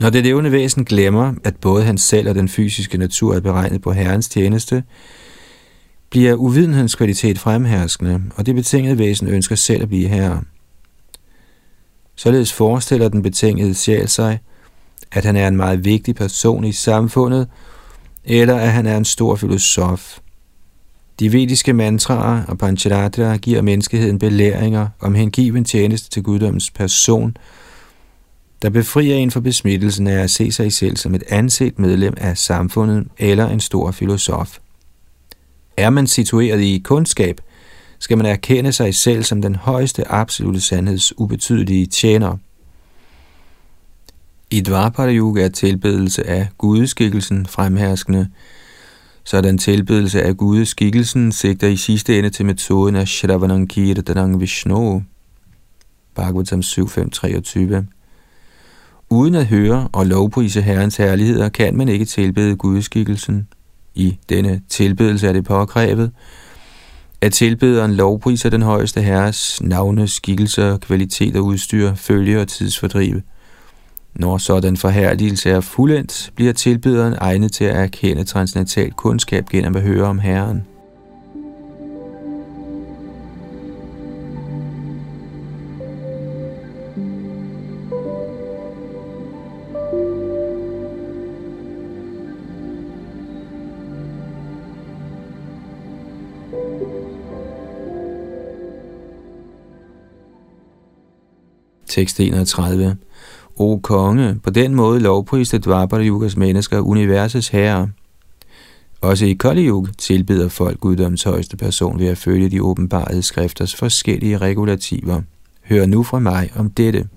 Når det levende væsen glemmer, at både han selv og den fysiske natur er beregnet på Herrens tjeneste, bliver uvidenhedens kvalitet fremherskende, og det betingede væsen ønsker selv at blive herre. Således forestiller den betingede sjæl sig, at han er en meget vigtig person i samfundet, eller at han er en stor filosof. De vediske mantraer og panchadatra giver menneskeheden belæringer om hengiven tjeneste til guddommens person, der befrier en for besmittelsen af at se sig selv som et anset medlem af samfundet eller en stor filosof. Er man situeret i kundskab – skal man erkende sig selv som den højeste absolute sandheds ubetydelige tjener. I Dvapara Yuga er tilbedelse af gudeskikkelsen fremherskende, så den tilbedelse af gudeskikkelsen sigter i sidste ende til metoden af Shravanankirtanang Vishnu, Bhagavatam 7.5.23. Uden at høre og lovprise Herrens herligheder, kan man ikke tilbede gudeskikkelsen. I denne tilbedelse er det påkrævet, at tilbederen lovpriser den højeste herres navne, skikkelser, kvalitet og udstyr, følge og tidsfordrive. Når sådan forhærdigelse er fuldendt, bliver tilbederen egnet til at erkende transnatal kundskab gennem at høre om Herren. Tekst 31. O konge, på den måde lovpriste Dvapara Yugas mennesker universets herre. Også i Kali Yuga tilbeder folk guddoms højeste person ved at følge de åbenbarede skrifters forskellige regulativer. Hør nu fra mig om dette.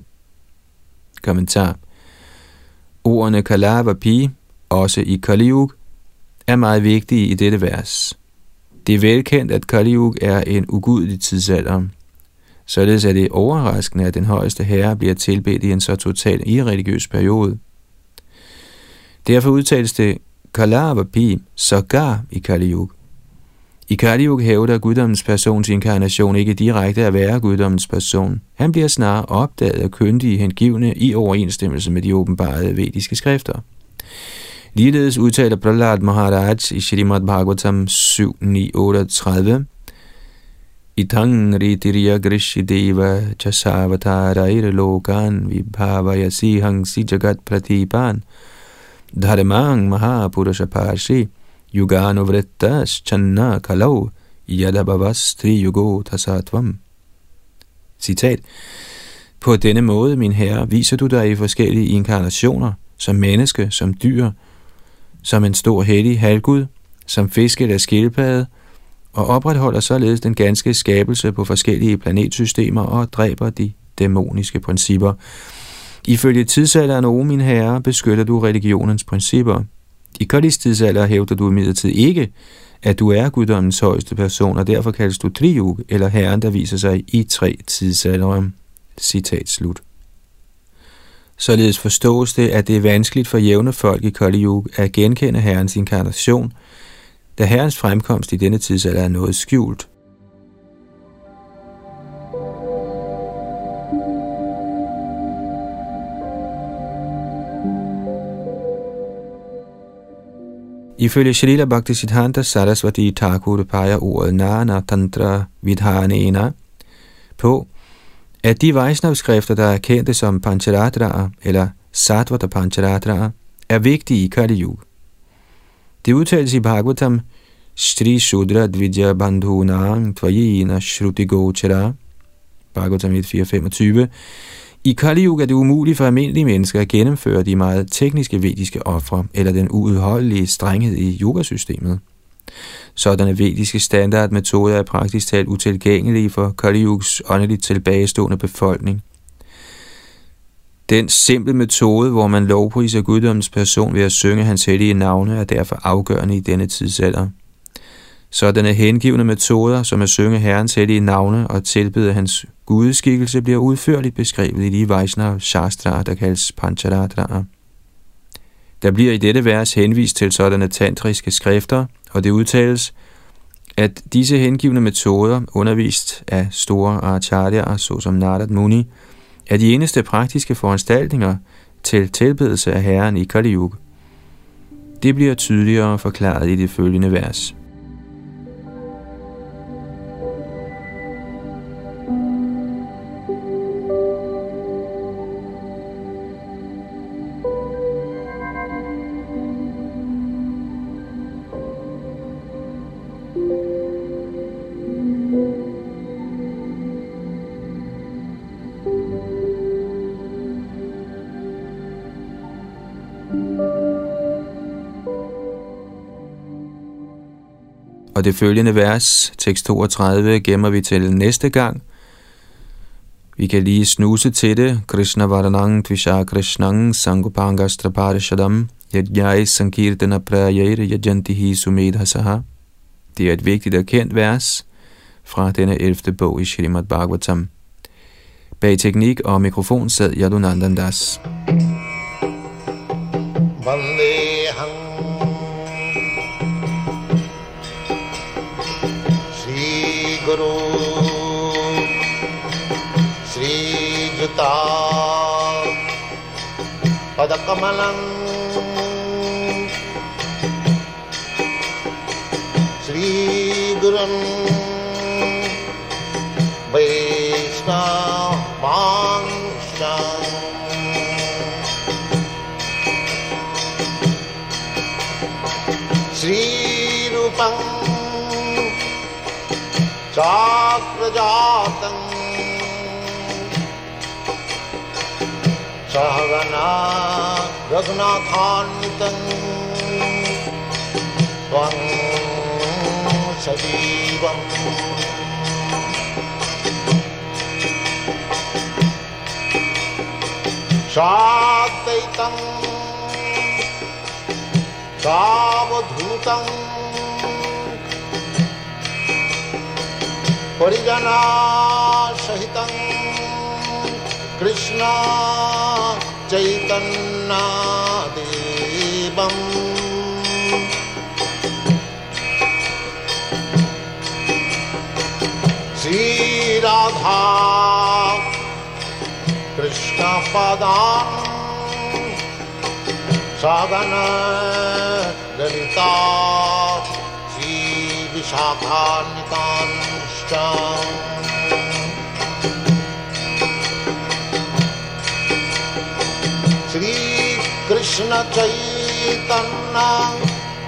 Kommentar. Ordene Kalava Pi, også i Kali Yuga, er meget vigtige i dette vers. Det er velkendt, at Kali Yuga er en ugudelig tidsalder. Således er det overraskende, at den højeste herre bliver tilbedt i en så total irreligiøs periode. Derfor udtales det Kalavapi sågar i Kali Yuga. I Kali Yuga hævder guddommens persons inkarnation ikke direkte at være guddommens person. Han bliver snarere opdaget og kyndige hengivne i overensstemmelse med de åbenbare vediske skrifter. Ligeledes udtaler Prahlad Maharaj i Shrimad Bhagavatam 7.9.38 Itang ritiriya deva chasavatairair lokan vibhavayasi hangsi jagat pratipan dharmang mahapurusha parshi yuganuvrittas channa kalau yadabhavastri yugo tasatvam. Citat. På denne måde, min herre, viser du dig i forskellige inkarnationer, som menneske, som dyr, som en stor hellig halvgud, som fisk eller skildpadde, og opretholder således den ganske skabelse på forskellige planetsystemer og dræber de dæmoniske principper. Ifølge tidsalderen, o min herre, beskytter du religionens principper. I Kallis tidsalder hævder du imidlertid ikke, at du er guddommens højeste person, og derfor kaldes du Triyug, eller herren, der viser sig i tre tidsaldere. Citat slut. Således forstås det, at det er vanskeligt for jævne folk i Kali Yuga at genkende herrens inkarnation – da herrens fremkomst i denne tidsalder er noget skjult. Ifølge Shalila Bhaktisiddhanta Saraswati Thakur peger ordet Nana Tantra Vidhanena på, at de Vaishnavskrifter, der er kendte som Pancharatra eller Satvata Pancharatra, er vigtige i Kali Yuga. Det udtales i Bhagavatam, Shri Shudra Dvidya Bandhunang Tvajina Shruti Gochara, Bhagavatam 1.4.25. I Kali Yuga er det umuligt for almindelige mennesker at gennemføre de meget tekniske vediske ofre eller den uudholdelige strenghed i yogasystemet. Sådanne vediske standardmetoder er praktisk talt utilgængelige for Kali Yugs åndeligt tilbagestående befolkning. Den simple metode, hvor man lovpriser guddommens person ved at synge hans hellige navne, er derfor afgørende i denne tidsalder. Sådanne hengivende metoder, som at synge Herrens hellige navne og tilbede hans gudeskikkelse, bliver udførligt beskrevet i de Vaishnava Shastra, der kaldes Pancharatraer. Der bliver i dette vers henvist til sådanne tantriske skrifter, og det udtales, at disse hengivende metoder, undervist af store acharyaer, såsom Narad Muni, er de eneste praktiske foranstaltninger til tilbedelse af Herren i Kali Yuga. Det bliver tydeligere forklaret i det følgende vers. Det følgende vers, tekst 32, gemmer vi til næste gang. Vi kan lige snuse til det. Krishna Varanang Tvisha Krishnang Sangupanga Straparishadam Yadjai Sankirtana Prayayre Yajantihi Sumedhasaha. Det er et vigtigt og kendt vers fra denne 11. bog i Shrimad Bhagavatam. Bag teknik og mikrofon sad Yadunandandas. Das. Shri श्रीगुरु श्रीयुता पदकमलम् श्रीगुरुन्। वैष्णवांशम् चाक्रजातम् सहगना रघुनाथान्वितम् त्वं सजीवम्। साद्वैतम् सावधूतम् परिजनासहितं कृष्ण चैतन्नादेवम् श्रीराधा कृष्णपदान् सागन ललिता श्रीविशाखान्वितांश्च श्रीकृष्णचैतन्ना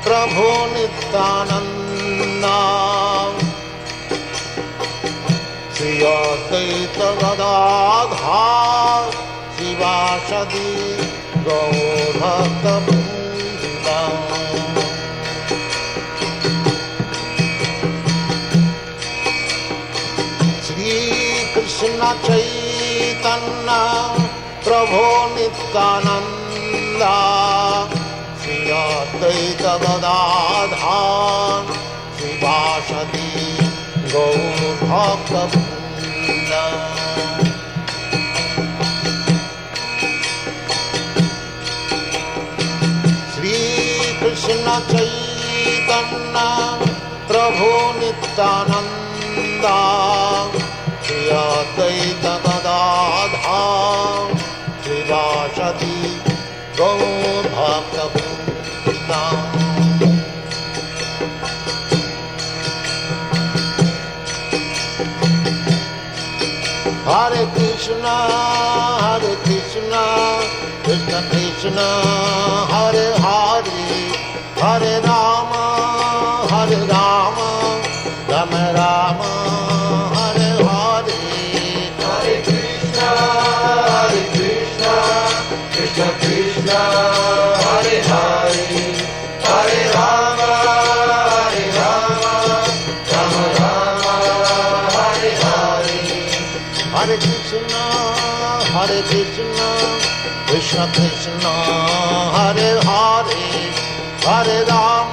प्रभो नित्यानन्ना श्रिया चैतगदाघा शिवा कृष्ण कृष्णचैतन्नं प्रभो नित्यानन्दा। श्रीयाद्वदासति श्रीकृष्ण श्रीकृष्णचैतन्नं प्रभो नित्यानन्दा। दाशधि गौ धा हरे कृष्ण हरे कृष्ण कृष्ण कृष्ण हरे हरि हरे Hare Rama,